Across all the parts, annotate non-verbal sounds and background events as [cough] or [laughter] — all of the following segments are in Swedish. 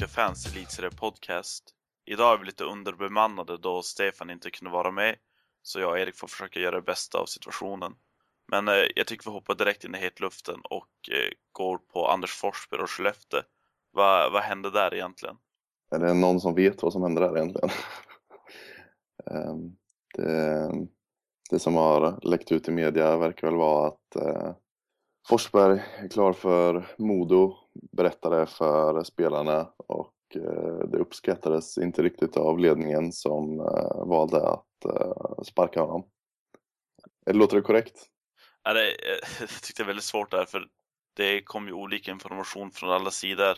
Svenska fans elitserie podcast. Idag är vi lite underbemannade då Stefan inte kunde vara med, så jag och Erik får försöka göra det bästa av situationen. Men eh, jag tycker vi hoppar direkt in i hetluften och eh, går på Anders Forsberg och Skellefteå. Va, vad hände där egentligen? Är det någon som vet vad som hände där egentligen? [laughs] Ehm, det, det som har läckt ut i media verkar väl vara att eh, Forsberg är klar för Modo, berättade för spelarna Eh, det uppskattades inte riktigt av ledningen som eh, valde att eh, sparka honom. Låter det korrekt? Ja, det, [laughs] jag tyckte det är väldigt svårt där för det kom ju olika information från alla sidor.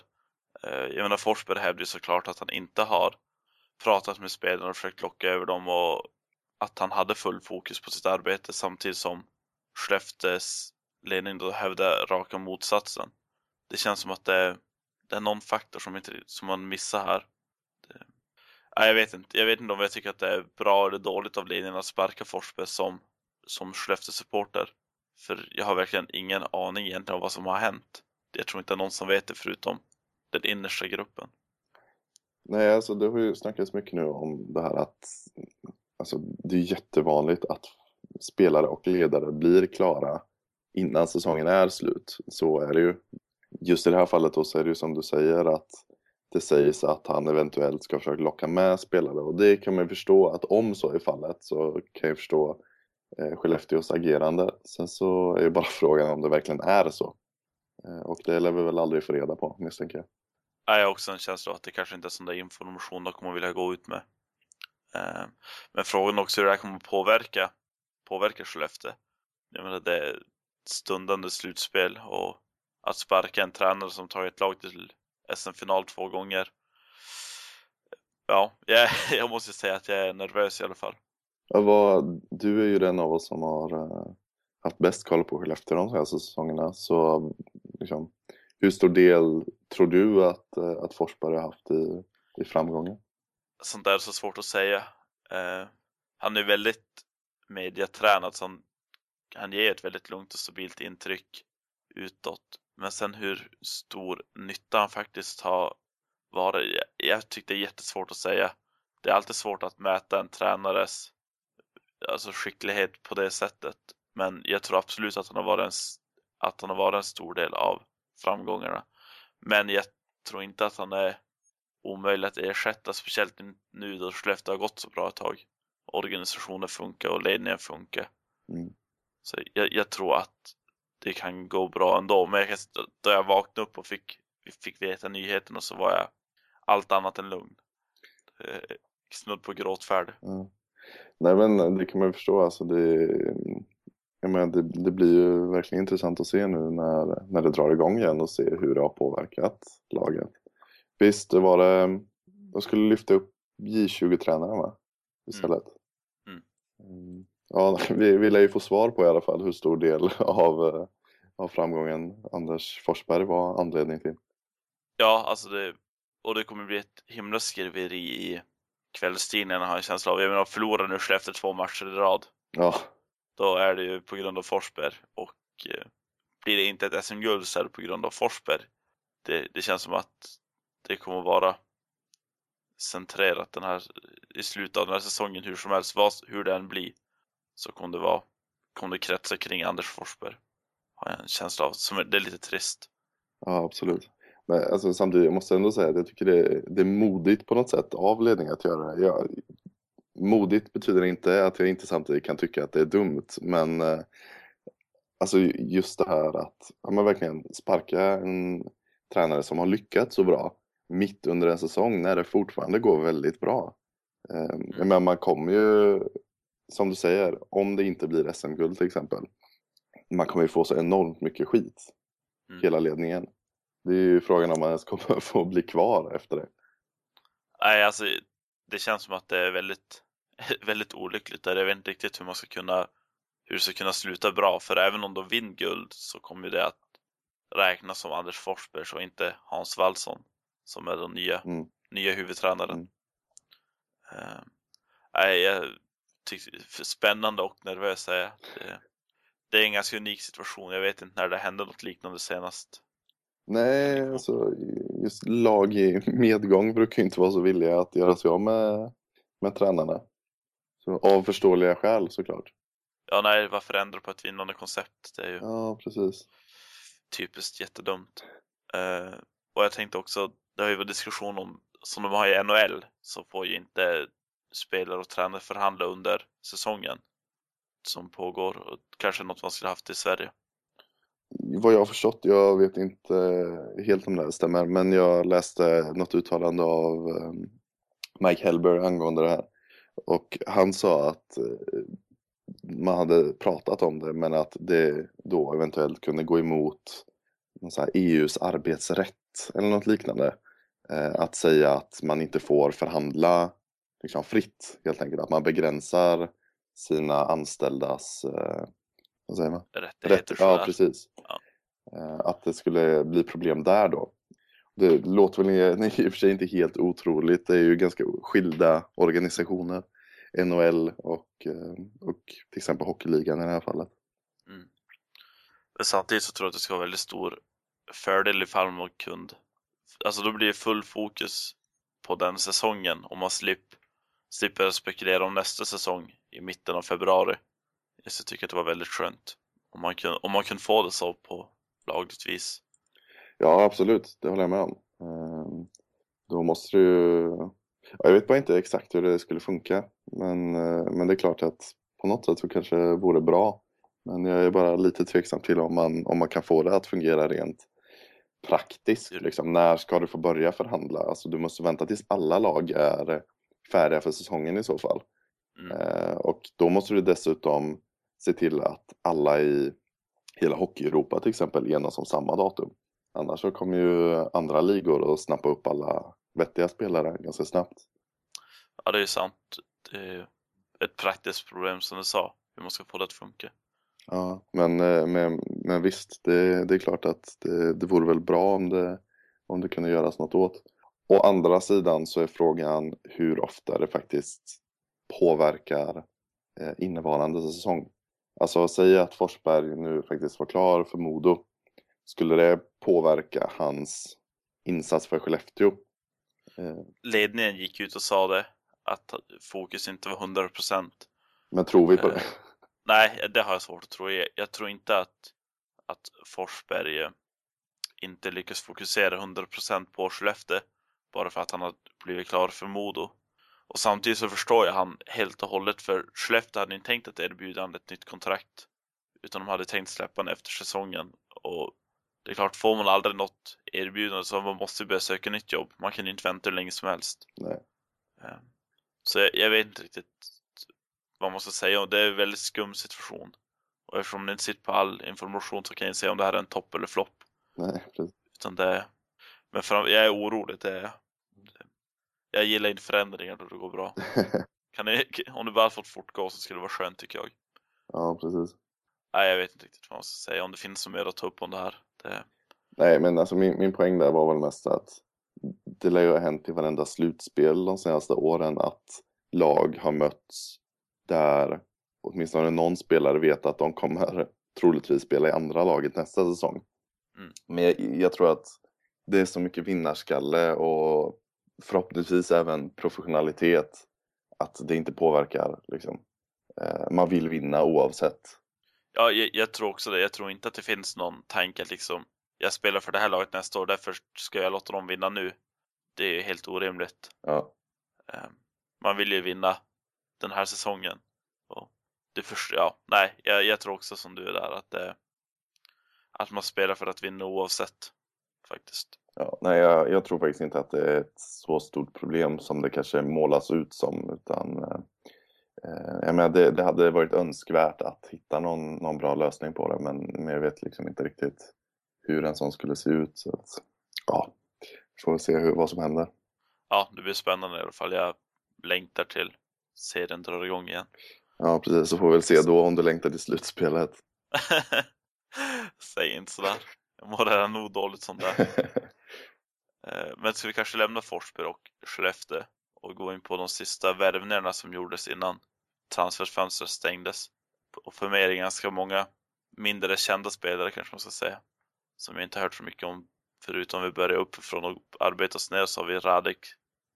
Jag menar Forsberg hävdar ju såklart att han inte har pratat med spelarna och försökt locka över dem och att han hade full fokus på sitt arbete samtidigt som Skellefteås ledning då hävdar raka motsatsen. Det känns som att det det är någon faktor som, inte, som man missar här. Det, nej, jag vet inte. Jag vet inte om jag tycker att det är bra eller dåligt av linjen att sparka Forsberg som, som Skellefteå-supporter. För jag har verkligen ingen aning egentligen om vad som har hänt. Jag tror inte någon som vet det förutom den innersta gruppen. Nej, alltså det har ju snackats mycket nu om det här att alltså, det är jättevanligt att spelare och ledare blir klara innan säsongen är slut. Så är det ju. Just i det här fallet då så är det ju som du säger att det sägs att han eventuellt ska försöka locka med spelare och det kan man ju förstå att om så är fallet så kan jag förstå eh, Skellefteås agerande. Sen så är ju bara [laughs] frågan om det verkligen är så. Eh, och det lär vi väl aldrig få reda på misstänker jag. Jag har också en känsla av att det kanske inte är sån där information de kommer vilja gå ut med. Eh, men frågan också hur det här kommer påverka, påverka Skellefteå. Jag menar det, är stundande slutspel och att sparka en tränare som tagit lag till SM-final två gånger. Ja, jag, [laughs] jag måste säga att jag är nervös i alla fall. Vad, du är ju den av oss som har uh, haft bäst koll på Skellefteå de senaste säsongerna. Så liksom, hur stor del tror du att, uh, att Forsberg har haft i, i framgången? Sånt där är så svårt att säga. Uh, han är väldigt mediatränad så han han ger ett väldigt lugnt och stabilt intryck utåt. Men sen hur stor nytta han faktiskt har varit, jag tycker det är jättesvårt att säga. Det är alltid svårt att mäta en tränares alltså skicklighet på det sättet. Men jag tror absolut att han har varit en, att han har varit en stor del av framgångarna. Men jag tror inte att han är omöjlig att ersätta, speciellt nu då Skellefteå har gått så bra ett tag. Organisationen funkar och ledningen funkar. Mm. Så jag, jag, tror att det kan gå bra ändå. Men jag, då jag vaknade upp och fick, fick veta nyheterna så var jag allt annat än lugn. Eh, snudd på gråtfärd. Mm. Nej men det kan man ju förstå. Alltså det, jag menar, det, det, blir ju verkligen intressant att se nu när, när det drar igång igen och se hur det har påverkat laget. Visst, det var det, de skulle lyfta upp J20-tränaren va? Istället. Mm. Mm. Ja, [laughs] vi, vi lär ju få svar på i alla fall hur stor del [laughs] av, eh, av framgången Anders Forsberg var anledning till. Ja, alltså det, och det kommer bli ett himla skriveri i kvällstidningarna har jag känsla av. Jag menar, förlorar nu efter två matcher i rad. Ja. Då är det ju på grund av Forsberg och eh, blir det inte ett SM-guld så är det på grund av Forsberg. Det, det känns som att det kommer vara centrerat den här, i slutet av den här säsongen hur som helst, vad, hur den blir så kommer det vara, kommer det kretsa kring Anders Forsberg. Har jag en känsla av. Som det är lite trist. Ja, absolut. Men alltså, samtidigt, jag måste ändå säga att jag tycker det är, det är modigt på något sätt av ledningen att göra det. Jag, modigt betyder inte att jag inte samtidigt kan tycka att det är dumt, men eh, alltså just det här att ja, man verkligen sparka en tränare som har lyckats så bra mitt under en säsong när det fortfarande går väldigt bra. Eh, mm. Men man kommer ju som du säger, om det inte blir SM-guld till exempel, man kommer ju få så enormt mycket skit, mm. hela ledningen. Det är ju frågan om man ens kommer [laughs] få bli kvar efter det. Nej, alltså det känns som att det är väldigt, [laughs] väldigt olyckligt där. Jag vet inte riktigt hur man ska kunna, hur det ska kunna sluta bra, för även om de vinner guld så kommer det att räknas som Anders Forsberg och inte Hans Wallson som är den nya, mm. nya huvudtränaren. Mm. Uh, nej, jag, spännande och nervös är Det, det är en ganska unik situation. Jag vet inte när det hände något liknande senast. Nej, alltså just lag i medgång brukar ju inte vara så villiga att göra sig av med, med tränarna. Så, av förståeliga skäl såklart. Ja, nej, varför ändra på ett vinnande koncept? Det är ju Ja, precis. typiskt jättedumt. Eh, och jag tänkte också, det har ju varit diskussion om, som de har i NHL, så får ju inte spelare och tränare förhandla under säsongen som pågår. Och kanske något man skulle haft i Sverige. Vad jag har förstått, jag vet inte helt om det här stämmer, men jag läste något uttalande av ehm, Mike Helber angående det här. Och han sa att eh, man hade pratat om det, men att det då eventuellt kunde gå emot någon så här EUs arbetsrätt eller något liknande. Eh, att säga att man inte får förhandla liksom fritt, helt enkelt. Att man begränsar sina anställdas, eh, vad säger man? Rättigheter Rätt, ja, precis. Ja. Eh, Att det skulle bli problem där då. Det låter väl i [laughs] i och för sig inte helt otroligt. Det är ju ganska skilda organisationer. NHL och, eh, och till exempel Hockeyligan i det här fallet. Men samtidigt så tror jag att det ska vara väldigt stor fördel ifall man kunde, alltså då blir det full fokus på den säsongen och man slipper, slipper spekulera om nästa säsong i mitten av februari. Så jag tycker att det var väldigt skönt om man kunde, om man kunde få det så på lagligt vis. Ja, absolut. Det håller jag med om. Eh, Då måste du ju... Ja, jag vet bara inte exakt hur det skulle funka. Men, eh, men det är klart att på något sätt så kanske det vore bra. Men jag är bara lite tveksam till om man, om man kan få det att fungera rent praktiskt. Liksom. När ska du få börja förhandla? Alltså du måste vänta tills alla lag är färdiga för säsongen i så fall. Mm. Eh, och då måste du dessutom se till att alla i hela Hockey-Europa till exempel enas om samma datum. Annars så kommer ju andra ligor att snappa upp alla vettiga spelare ganska snabbt. Ja, det är sant. Det är ett praktiskt problem som du sa, hur man ska få det att funka. Ja, men, eh, men, men visst, det, det är klart att det, det vore väl bra om det, om det kunde göras något åt. Å andra sidan så är frågan hur ofta det faktiskt påverkar eh, innevarande säsong. Alltså säg att Forsberg nu faktiskt var klar för Modo. Skulle det påverka hans insats för Skellefteå? Eh, Ledningen gick ut och sa det, att fokus inte var 100%. men tror vi på det? Eh, [laughs] Nej, det har jag svårt att tro. Jag, jag tror inte att, att Forsberg inte lyckas fokusera 100% på Skellefteå bara för att han har blivit klar för Modo. Och samtidigt så förstår jag han helt och hållet för Skellefteå hade inte tänkt att erbjuda honom ett nytt kontrakt utan de hade tänkt släppa honom efter säsongen. Och det är klart, får man aldrig något erbjudande så man måste börja söka nytt jobb. Man kan inte vänta hur länge som helst. Nej. Eh, Så jag, jag vet inte riktigt vad man ska säga. Det är en väldigt skum situation. Och eftersom det inte sitter på all information så kan jag inte säga om det här är en topp eller flopp. Nej, precis. Utan det är... Men fram, jag är orolig. Det är... Jag gillar inte förändringar då det går bra. [laughs] Kan det, om det bara fått fortgå så skulle det vara skönt tycker jag. ja, precis. Nej, jag vet inte riktigt vad man ska säga. Om det finns något mer att ta upp om det här. Det, Nej, men alltså min, min poäng där var väl mest att det lär ju ha hänt i varenda slutspel de senaste åren att lag har mötts där åtminstone någon spelare vet att de kommer troligtvis spela i andra laget nästa säsong. Mm. Men jag, jag tror att det är så mycket vinnarskalle och förhoppningsvis även professionalitet att det inte påverkar. Liksom. Eh, man vill vinna oavsett. ja, jag, jag tror också det. Jag tror inte att det finns någon tanke att liksom jag spelar för det här laget nästa år, därför ska jag låta dem vinna nu. Det är ju helt orimligt. Ja, Eh, Man vill ju vinna den här säsongen. Och det först, ja, nej, jag, jag tror också som du är där att det, att man spelar för att vinna oavsett. Faktiskt. Ja, nej, jag, jag tror faktiskt inte att det är ett så stort problem som det kanske målas ut som. Utan, eh, eh, jag menar, det, det hade varit önskvärt att hitta någon, någon bra lösning på det. Men, men jag vet liksom inte riktigt hur en sån skulle se ut. Så att, ja, får se hur, vad som händer. Ja, det blir spännande i alla fall. Jag längtar till serien drar igång igen. Ja, precis. Så får vi väl se då om du längtar till slutspelet. [laughs] Säg inte sådär. Mår redan nog dåligt som det är. [laughs] Eh, Men ska vi kanske lämna Forsberg och Skellefteå och gå in på de sista värvningarna som gjordes innan transferfönstret stängdes. Och för mig är det ganska många mindre kända spelare kanske man ska säga. Som jag inte hört så mycket om förutom vi börjar uppifrån och arbetar oss ner så har vi Radek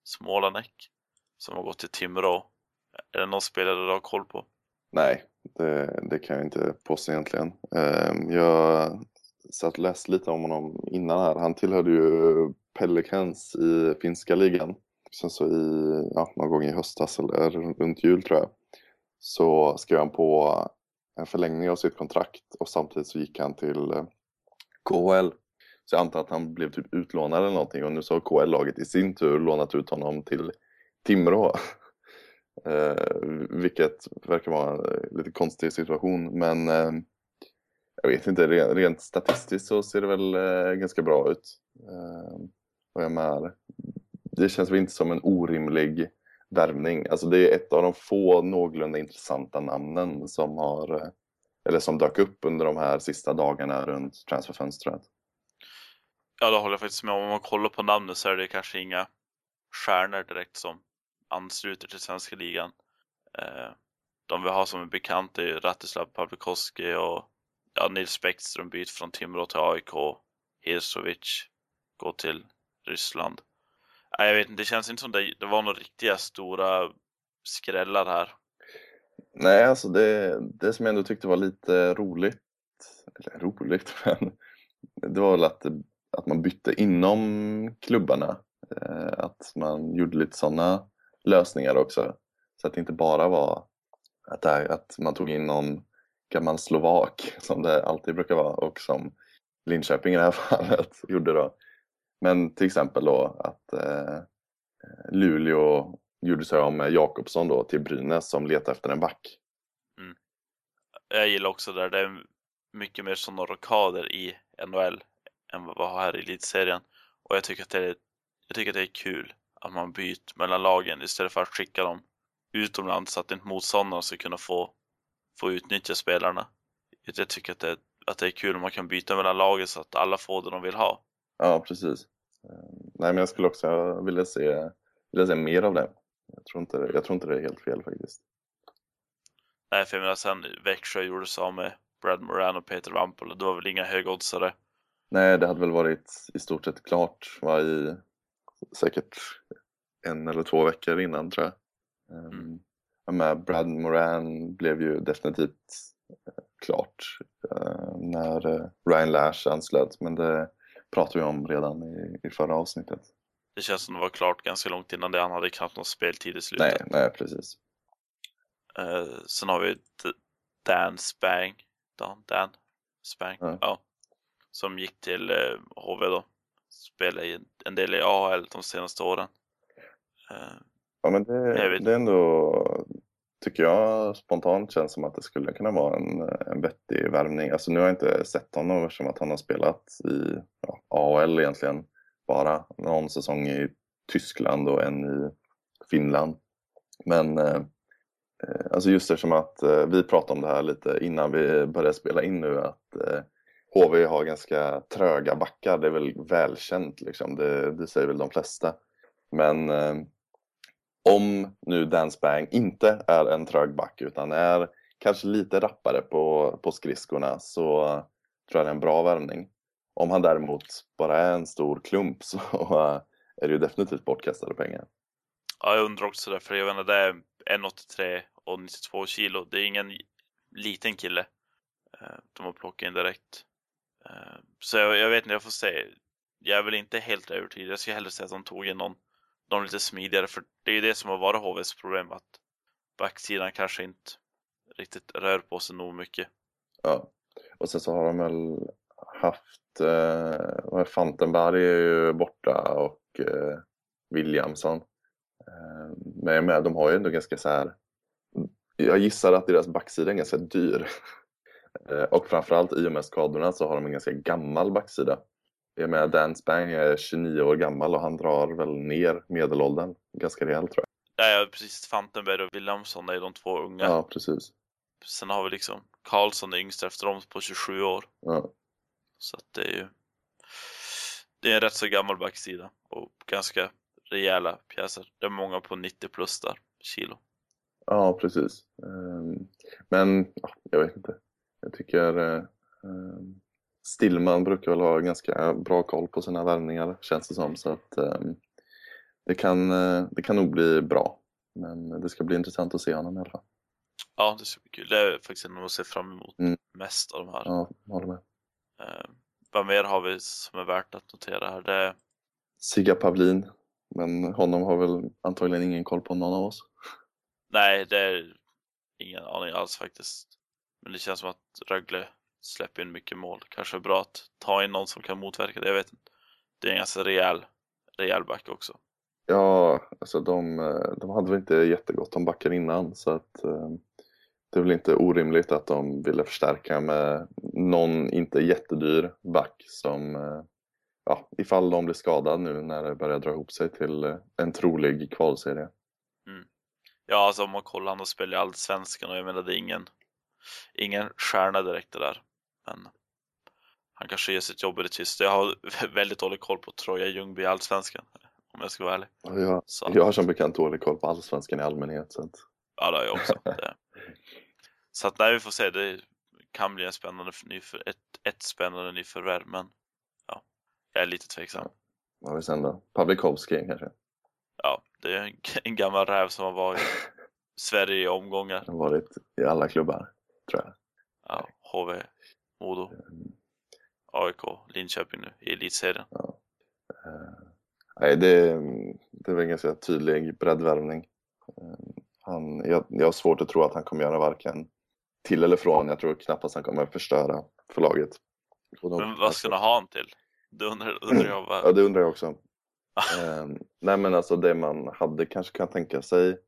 Smålanek som har gått till Timrå. Är det någon spelare du har koll på? Nej, det, det kan jag inte påstå egentligen. Ehm, jag satt läst lite om honom innan här. Han tillhörde ju Pelicans i finska ligan. Sen så i, ja, någon gång i höstas eller runt jul tror jag, så skrev han på en förlängning av sitt kontrakt och samtidigt så gick han till eh, KHL. Så jag antar att han blev typ utlånad eller någonting och nu så har KHL-laget i sin tur lånat ut honom till Timrå. [laughs] eh, vilket verkar vara en lite konstig situation men eh, jag vet inte, rent statistiskt så ser det väl eh, ganska bra ut. Ehm, och jag med, det känns väl inte som en orimlig värvning. Alltså det är ett av de få någorlunda intressanta namnen som har eh, eller som dök upp under de här sista dagarna runt transferfönstret. Ja, det håller jag faktiskt med om. Om man kollar på namnet så är det kanske inga stjärnor direkt som ansluter till svenska ligan. Ehm, de vi har som är bekanta är Ratislav Pavlikoski och ja, Nils Bäckström byt från Timrå till AIK. Hirsovic går till Ryssland. Nej, jag vet inte, det känns inte som det, det var några riktiga stora skrällar här. Nej, alltså det, det som jag ändå tyckte var lite roligt, eller roligt, [laughs] men det var väl att, att man bytte inom klubbarna. Eh, att man gjorde lite sådana lösningar också. Så att det inte bara var att, det, att man tog in någon gammal slovak som det alltid brukar vara och som Linköping i det här [laughs] fallet gjorde då. Men till exempel då att eh, Luleå gjorde sig av med Jakobsson då till Brynäs som letar efter en back. Mm. Jag gillar också där, det är mycket mer sådana rockader i NHL än vad vi har här i elitserien. Och jag tycker att det är, jag tycker att det är kul att man byter mellan lagen istället för att skicka dem utomlands så att inte motståndarna ska kunna få, få utnyttja spelarna. Jag tycker att det, att det är kul om man kan byta mellan lagen så att alla får det de vill ha. Ja, precis. Eh, nej, men jag skulle också vilja se, vilja se mer av det. Jag tror, inte, jag tror inte det är helt fel faktiskt. Nej, för jag menar sen Växjö gjorde sig av med Brad Moran och Peter Wampel och det var väl inga högoddsare. Nej, det hade väl varit i stort sett klart var i säkert en eller två veckor innan tror jag. Mm. Med Brad Moran blev ju definitivt eh, klart uh, när uh, Ryan Lash anslöt men det pratade vi om redan i, i förra avsnittet. Det känns som det var klart ganska långt innan det. Han hade knappt någon speltid i slutet. Nej, nej precis. Uh, sen har vi Dan Spang. Dan, Dan Spang. Ja. ja. Som gick till uh, HV då. Spelade en del i AHL de senaste åren. Uh, ja men det, det är ändå tycker jag spontant känns som att det skulle kunna vara en, en vettig värvning. Alltså nu har jag inte sett honom eftersom att han har spelat i ja, AHL egentligen bara någon säsong i Tyskland och en i Finland. Men eh, eh, alltså just eftersom att eh, vi pratade om det här lite innan vi började spela in nu att eh, HV har ganska tröga backar, det är väl välkänt liksom, det, det säger väl de flesta. Men eh, om nu Dan Spang inte är en trög back utan är kanske lite rappare på, på skridskorna så tror jag det är en bra värvning. Om han däremot bara är en stor klump [laughs] så är det ju definitivt bortkastade pengar. Ja, jag undrar också det, för jag vet inte, det är 1,83 och 92 kilo. Det är ingen liten kille eh, de har plockat in direkt. Eh, så jag, jag vet inte, jag får se. Jag är väl inte helt övertygad. Jag skulle hellre säga att de tog in någon de lite smidigare. För det är ju det som har varit HVs problem. Att backsidan kanske inte riktigt rör på sig nog mycket. Ja, och sen så har de väl haft, eh, Fantenberg är ju borta och eh, Williamson. Eh, men med, de har ju ändå ganska så här, jag gissar att deras backsida är ganska dyr. [laughs] Eh, och framförallt i och med skadorna så har de en ganska gammal backsida. Jag menar Dan Spang är 29 år gammal och han drar väl ner medelåldern ganska rejält tror jag. Ja, precis. Fantenberg och Williamson är de två unga. Ja, precis. Sen har vi liksom Karlsson är yngst efter dem på 27 år. Ja. Så att det är ju det är en rätt så gammal backsida och ganska rejäla pjäser. Det är många på 90 plus där, kilo. Ja, precis. Ehm, men jag vet inte. Jag tycker ehm, Stillman brukar väl ha ganska bra koll på sina värvningar känns det som. Så att, eh, det, kan, eh, det kan nog bli bra. Men det ska bli intressant att se honom i alla fall. Ja, det ska bli kul. Det är faktiskt en att se fram emot Mm. mest av de här. Ja, håller med. Eh, vad mer har vi som är värt att notera här? Det är, Sigga Pavlin. Men honom har väl antagligen ingen koll på någon av oss. nej, det är ingen aning alls faktiskt. Men det känns som att Rögle släpper in mycket mål. Kanske bra att ta in någon som kan motverka det. Jag vet inte. Det är en ganska rejäl, rejäl back också. Ja, alltså de, eh, de hade väl inte jättegott om backar innan så att eh, det är väl inte orimligt att de ville förstärka med någon inte jättedyr back som eh, ja, ifall de blir skadade nu när det börjar dra ihop sig till en trolig kvalserie. Ja, alltså om man kollar, han spelat i Allsvenskan och jag menar det är ingen, ingen stjärna direkt det där. Men han kanske gör sitt jobb i det tysta. Jag har [laughs] väldigt dålig koll på Troja Ljungby i Allsvenskan, om jag ska vara ärlig. Jag, Så, jag har som bekant dålig koll på allsvenskan i allmänhet. Så att, Ja, det har jag också. [laughs] Så att nej, vi får se. Det kan bli en spännande nyför, ett, ett spännande nyförvärv, men ja, jag är lite tveksam. vad har vi sen då? Pavlikovski kanske? Ja, det är en, [laughs] en gammal räv som har varit i Sverige i omgångar. har varit i alla klubbar, tror jag. Ja, HV, Modo, AIK, Linköping nu i elitserien. Eh, Nej, det, det väl en ganska tydlig breddvärvning. Eh, Han, jag, jag har svårt att tro att han kommer göra varken till eller från. Jag tror knappast han kommer förstöra för laget. Och de- Men vad ska ni ha han till? Det undrar, undrar jag. Ja, Vad, det undrar jag också. [laughs] Eh, nej, men alltså det man hade kanske kan tänka sig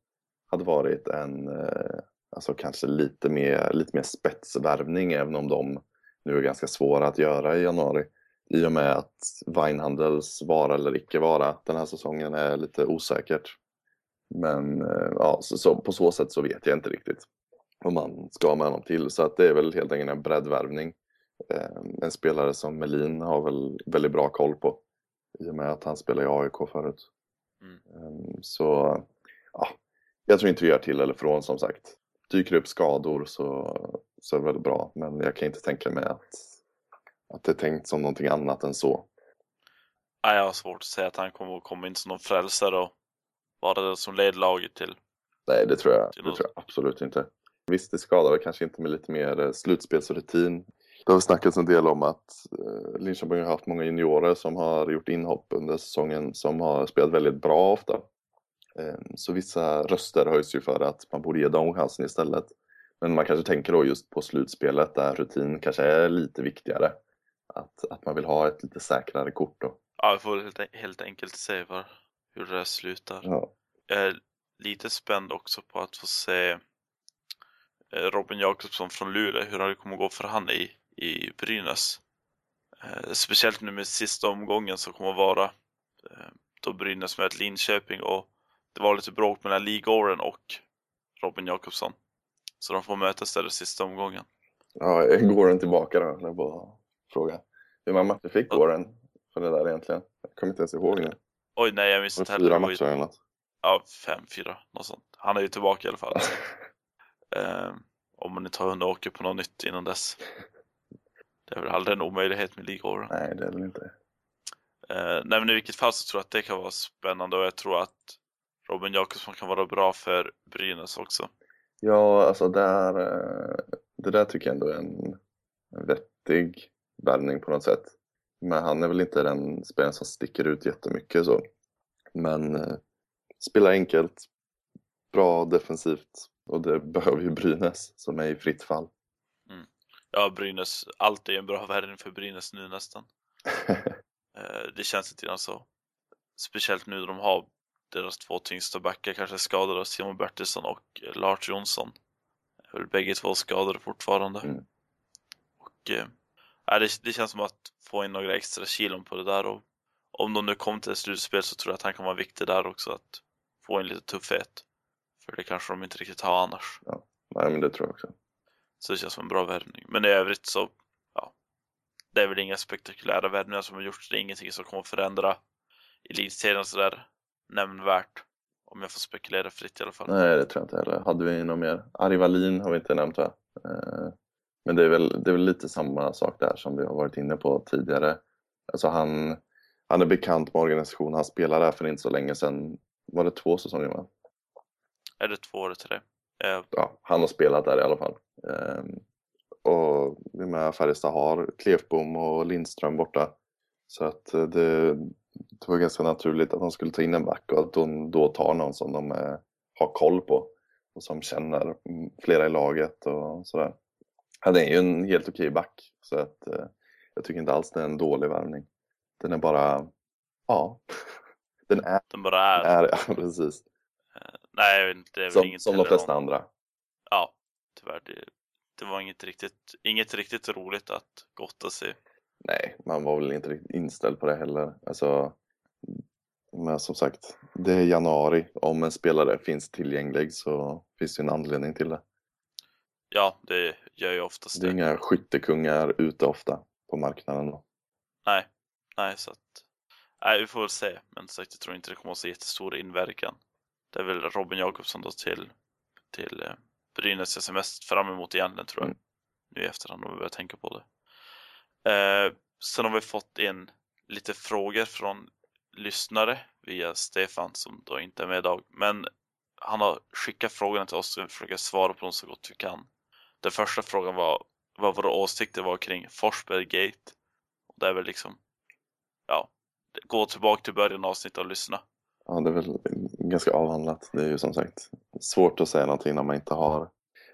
hade varit en, eh, alltså kanske lite mer, lite mer spetsvärvning, även om de nu är ganska svåra att göra i januari. I och med att Weinhandels vara eller icke vara den här säsongen är lite osäkert. Men eh, ja, så, så, på så sätt så vet jag inte riktigt vad man ska med honom till. Så att det är väl helt enkelt en breddvärvning. Eh, en spelare som Melin har väl väldigt bra koll på i och med att han spelade i AIK förut. Mm. Ehm, Så ja, jag tror inte vi gör till eller från som sagt. Dyker upp skador så, så är det väl bra, men jag kan inte tänka mig att, att det är tänkt som någonting annat än så. nej, jag har svårt att säga att han kommer komma in som någon frälsare och vara det som leder laget till. Nej, det tror jag, det tror jag absolut inte. Visst, det skadar kanske inte med lite mer eh, slutspelsrutin. Det har snackats en del om att eh, Linköping har haft många juniorer som har gjort inhopp under säsongen som har spelat väldigt bra ofta. Eh, Så vissa röster höjs ju för att man borde ge dem chansen istället. Men man kanske tänker då just på slutspelet där rutin kanske är lite viktigare. Att, att man vill ha ett lite säkrare kort då. Ja, vi får helt, helt enkelt se var, hur det slutar. Ja. Jag är lite spänd också på att få se eh, Robin Jakobsson från Luleå, hur det kommer gå för han i, i Brynäs. Eh, Speciellt nu med sista omgången som kommer att vara eh, då Brynäs möter Linköping och det var lite bråk mellan Ligåren och Robin Jakobsson. Så de får mötas där i sista omgången. Ja, går den tillbaka då? Jag bara fråga. Hur många matcher fick Goren för det där egentligen? Jag kommer inte ens ihåg nu. Oj nej, jag minns inte heller. fyra matcher eller något. Ja, fem, fyra, något sånt. Han är ju tillbaka i alla fall. [laughs] Eh, om man inte har hunnit åka på något nytt innan dess. Det är väl aldrig en omöjlighet med ligåren. Nej, det är det inte. Eh, nej, men i vilket fall så tror jag att det kan vara spännande och jag tror att Robin Jakobsson kan vara bra för Brynäs också. Ja, alltså där, eh, det där tycker jag ändå är en, vettig värvning på något sätt. Men han är väl inte den spelaren som sticker ut jättemycket så. Men eh, spelar enkelt, bra defensivt och det [laughs] behöver ju Brynäs som är i fritt fall. Ja, Brynäs, allt är en bra värvning för Brynäs nu nästan. [laughs] Eh, det känns lite grann så. Speciellt nu när de har deras två tyngsta backar kanske skadade, Simon Bertilsson och Lars Jonsson. Är väl bägge två skadade fortfarande. Mm. Och ja, det, det känns som att få in några extra kilon på det där och om de nu kommer till ett slutspel så tror jag att han kan vara viktig där också att få in lite tuffhet. För det kanske de inte riktigt har annars. Nej, men det tror jag också. Så det känns som en bra värvning. Men i övrigt så, ja. Det är väl inga spektakulära värvningar som har gjorts. Det är ingenting som kommer förändra elitserien sådär nämnvärt. Om jag får spekulera fritt i alla fall. Nej, det tror jag inte heller. Hade vi något mer? Ari Wallin har vi inte nämnt va? Eh, Men det är, väl, det är väl lite samma sak där som vi har varit inne på tidigare. Alltså han, han är bekant med organisationen, han spelade där för inte så länge sedan. Var det två säsonger? Va? Är det två eller tre? Eh, Ja, han har spelat där i alla fall. Ehm, och med Färjestad har Klefbom och Lindström borta. Så att eh, det, det var ganska naturligt att de skulle ta in en back och att de då tar någon som de eh, har koll på och som känner mm, flera i laget och sådär. Han är ju en helt okej back så att eh, jag tycker inte alls det är en dålig värvning. Den är bara, ja, [laughs] den är, den bara är. är ja, precis. Nej, jag vet inte, det är Som, inget som de flesta om- andra. Ja, tyvärr. Det, det var inget riktigt, inget riktigt roligt att gotta sig. Nej, man var väl inte riktigt inställd på det heller. Alltså, men som sagt, det är januari. Om en spelare finns tillgänglig så finns det en anledning till det. Ja, det gör ju oftast Det är det. inga skyttekungar ute ofta på marknaden. Då. Nej, nej, så att. Nej, vi får väl se. Men som sagt, jag tror inte det kommer att ha så jättestor inverkan. Det är väl Robin Jakobsson då till, till eh, Brynäs jag ser mest fram emot egentligen tror jag. Mm. Nu i efterhand om vi börjar tänka på det. Eh, sen har vi fått in lite frågor från lyssnare via Stefan som då inte är med idag. Men han har skickat frågorna till oss och vi försöker svara på dem så gott vi kan. Den första frågan var vad våra åsikter var kring Forsberg Gate. Och det är väl liksom, ja, gå tillbaka till början av avsnittet och lyssna. Ja, det är väl ganska avhandlat. Det är ju som sagt svårt att säga någonting när man inte har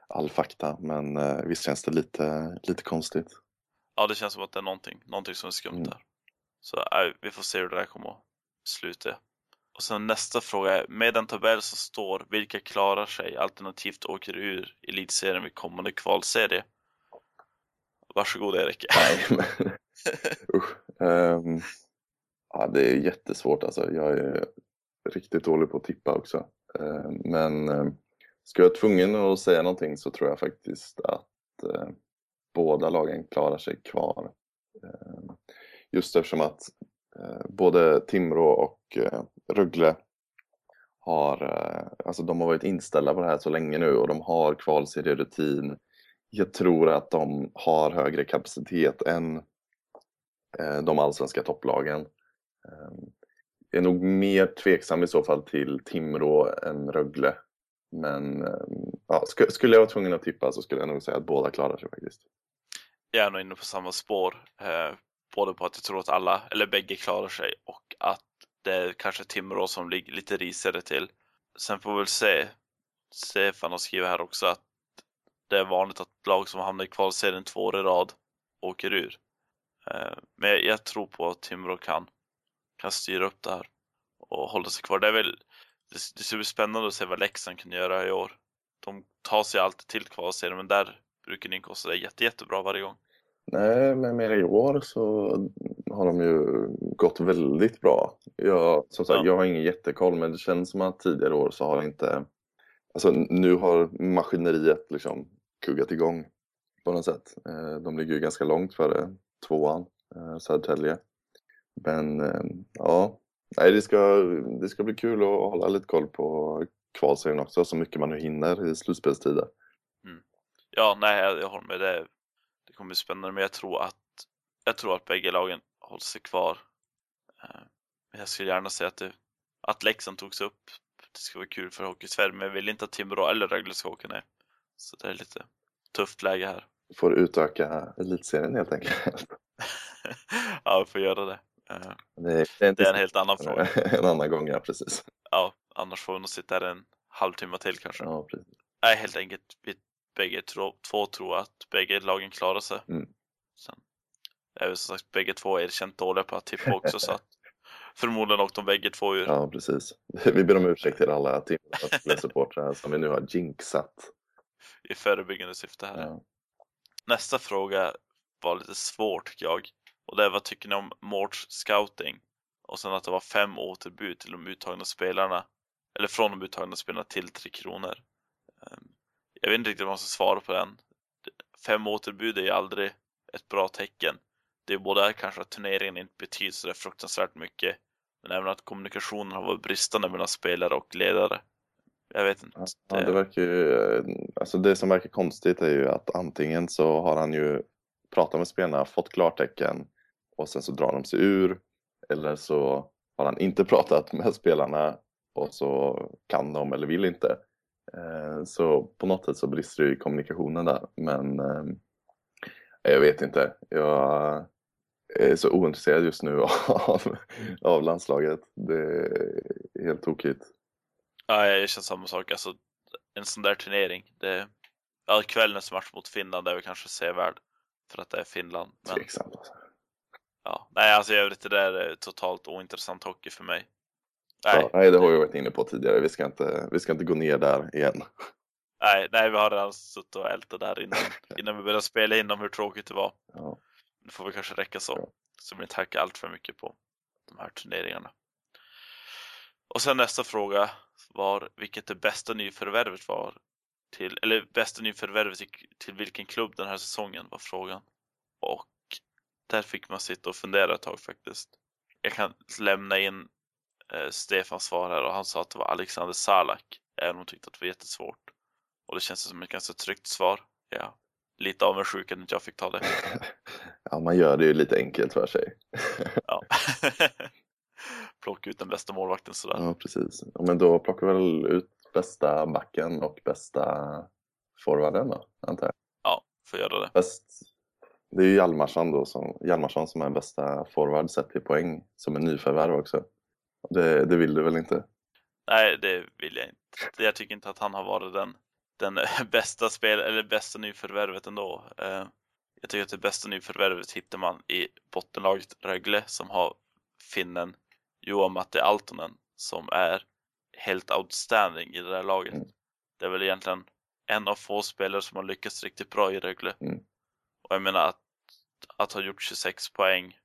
all fakta. Men eh, visst känns det lite, lite konstigt. Ja, det känns som att det är någonting, någonting som är skumt Mm. där. Så äh, vi får se hur det där kommer att sluta. Och sen nästa fråga är, med en tabell som står vilka klarar sig alternativt åker ur elitserien vid kommande kvalserie? Varsågod Erik. [laughs] Nej, men [laughs] usch. Ehm, ja, det är jättesvårt alltså. Jag är riktigt dålig på att tippa också. Ehm, men um, ska jag vara tvungen att säga någonting så tror jag faktiskt att båda lagen klarar sig kvar. Ehm, just eftersom att eh, både Timrå och eh, Rögle har, eh, alltså de har varit inställda på det här så länge nu och de har kvalserierutin. Jag tror att de har högre kapacitet än de allsvenska topplagen. Ehm, jag är nog mer tveksam i så fall till Timrå än Rögle. Men ehm, ja, sk- skulle jag vara tvungen att tippa så skulle jag nog säga att båda klarar sig faktiskt. Jag är nog inne på samma spår. Eh, både på att jag tror att alla, eller bägge klarar sig och att det är kanske Timrå som ligger lite risigare till. Sen får vi väl se. Stefan har skrivit här också att det är vanligt att lag som hamnar i kvalserien två år i rad åker ur. Eh, men jag, jag tror på att Timrå kan, kan styra upp det här och hålla sig kvar. Det är väl det, det ska bli spännande att se vad Leksand kan göra i år. De tar sig alltid till kvalserien men där brukar Nick också det jätte, jättebra varje gång. Nej, men mer i år så har de ju gått väldigt bra. Jag, som sagt, Ja. jag har ingen jättekoll men det känns som att tidigare år så har inte... Alltså nu har maskineriet liksom kuggat igång på något sätt. Eh, De ligger ju ganska långt före tvåan, eh, Södertälje. Men eh, ja, nej, det, ska, det ska bli kul att hålla lite koll på kvalserien också så mycket man nu hinner i slutspelstider. Ja, nej, jag, jag håller med. Det, det kommer bli spännande, men jag tror att jag tror att bägge lagen håller sig kvar. Eh, men Jag skulle gärna säga att, det, att Leksand togs upp. Det ska vara kul för Hockey-Sverige, men jag vill inte att Timrå eller Rögle ska åka ner. Så det är lite tufft läge här. Får utöka elitserien helt enkelt. [laughs] ja, vi får göra det. Eh, Det är, Det är en helt annan [laughs] fråga. en annan gång, ja precis. Ja, annars får vi nog sitta här en halvtimme till kanske. Ja, precis. Nej, helt enkelt. Vi bägge tro, två tror att bägge lagen klarar sig. Mm. Sen är vi som sagt bägge två erkänt dåliga på att tippa också så att [laughs] förmodligen åkte de bägge två ur. Ja, precis. [laughs] Vi ber om ursäkt till alla Timrå-supportrar som vi nu har jinxat. i förebyggande syfte här. Ja. Nästa fråga var lite svår tycker jag. Och det är vad tycker ni om Morts scouting? Och sen att det var fem återbud till de uttagna spelarna. Eller från de uttagna spelarna till Tre Kronor. Ehm, jag vet inte riktigt vad man ska svara på den. Fem återbud är ju aldrig ett bra tecken. Det är både kanske att turneringen inte betyder så där fruktansvärt mycket. Men även att kommunikationen har varit bristande mellan spelare och ledare. Jag vet inte. Ja, det verkar ju, eh, alltså det som verkar konstigt är ju att antingen så har han ju pratat med spelarna, fått klartecken och sen så drar de sig ur. Eller så har han inte [laughs] pratat med spelarna och så kan de eller vill inte. Eh, så på något sätt så brister det i kommunikationen där. Men eh, jag vet inte. Jag är så ointresserad just nu [laughs] av, av landslaget. Det är helt tokigt. Ja, jag känner samma sak. Alltså, en sån där turnering. Det, ja, kvällens match mot Finland är väl kanske sevärd för att det är Finland. Men, Tveksamt alltså. Ja, nej, alltså i övrigt det där är totalt ointressant hockey för mig. Nej. Ja, nej, det har vi varit inne på tidigare. Vi ska inte, vi ska inte gå ner där igen. Nej, nej vi har redan suttit och ältat där innan, [laughs] innan vi började spela in om hur tråkigt det var. Ja. Det får vi kanske räcka så. Ja. Så vi inte hackar allt för mycket på de här turneringarna. Och sen nästa fråga var vilket det bästa nyförvärvet var till, eller bästa nyförvärvet till, till vilken klubb den här säsongen var frågan. Och där fick man sitta och fundera ett tag faktiskt. Jag kan lämna in eh, Stefans svar här och han sa att det var Alexander Salak, även om han tyckte att det var jättesvårt. Och det känns som ett ganska tryggt svar. Ja, lite avundsjuk att jag fick ta det. [laughs] ja, man gör det ju lite enkelt för sig. [laughs] ja. [laughs] Plocka ut den bästa målvakten sådär. Ja, precis. Ja, men då plockar väl ut bästa backen och bästa forwarden då, antar jag? Ja, får göra det. Bäst, det är ju Hjalmarsson då, som, Hjalmarsson som är bästa forward sett till poäng, som är nyförvärv också. Det, det vill du väl inte? Nej, det vill jag inte. Jag tycker inte att han har varit den, den [laughs] bästa spel eller bästa nyförvärvet ändå. Eh, jag tycker att det bästa nyförvärvet hittar man i bottenlaget Rögle som har finnen Johan Matti Altonen som är helt outstanding i det där laget. Mm. Det är väl egentligen en av få spelare som har lyckats riktigt bra i Rögle. Mm. Och jag menar att, att ha gjort 26 poäng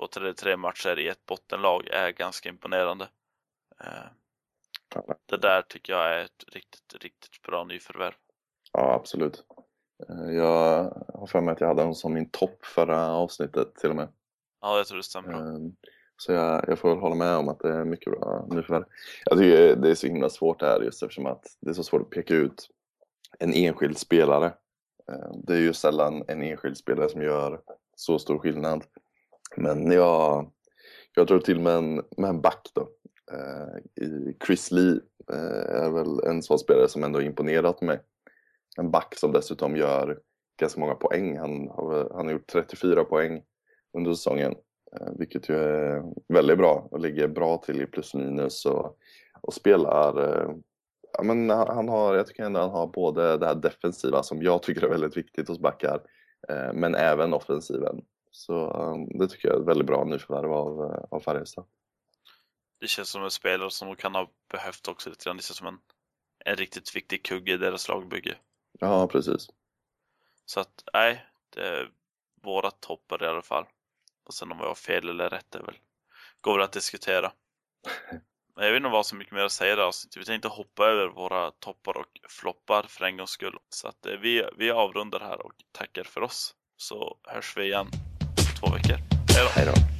på 33 matcher i ett bottenlag är ganska imponerande. Eh, det där tycker jag är ett riktigt, riktigt bra nyförvärv. Ja, absolut. Eh, jag har för mig att jag hade honom som min topp förra avsnittet till och med. Ja, jag tror det stämmer. Ehm, så jag, jag får väl hålla med om att det är mycket bra nyförvärv. Jag tycker det är så himla svårt det här just eftersom att det är så svårt att peka ut en enskild spelare. Det är ju sällan en enskild spelare som gör så stor skillnad. Men jag, jag tror till med en, med en back då. Eh, I Chris Lee eh, är väl en sån spelare som ändå imponerat mig. En back som dessutom gör ganska många poäng. Han har, han har gjort 34 poäng under säsongen. Eh, vilket ju är väldigt bra och ligger bra till i plus minus och, och spelar ja, men han har, jag tycker ändå han har både det här defensiva som jag tycker är väldigt viktigt hos backar men även offensiven. Så um, det tycker jag är ett väldigt bra nyförvärv av, uh, av Färjestad. Det känns som en spelare som kan ha behövt också lite grann. Det känns som en, en riktigt viktig kugge i deras lagbygge. Ja, precis. Så att, nej, det är våra toppar i alla fall. Och sen om jag har fel eller rätt är väl, går väl att diskutera. [laughs] Men jag vet inte vad så mycket mer att säga det avsnittet. Vi tänkte hoppa över våra toppar och floppar för en gångs skull. Så att eh, vi, vi avrundar här och tackar för oss. Så hörs vi igen två veckor. Hej då.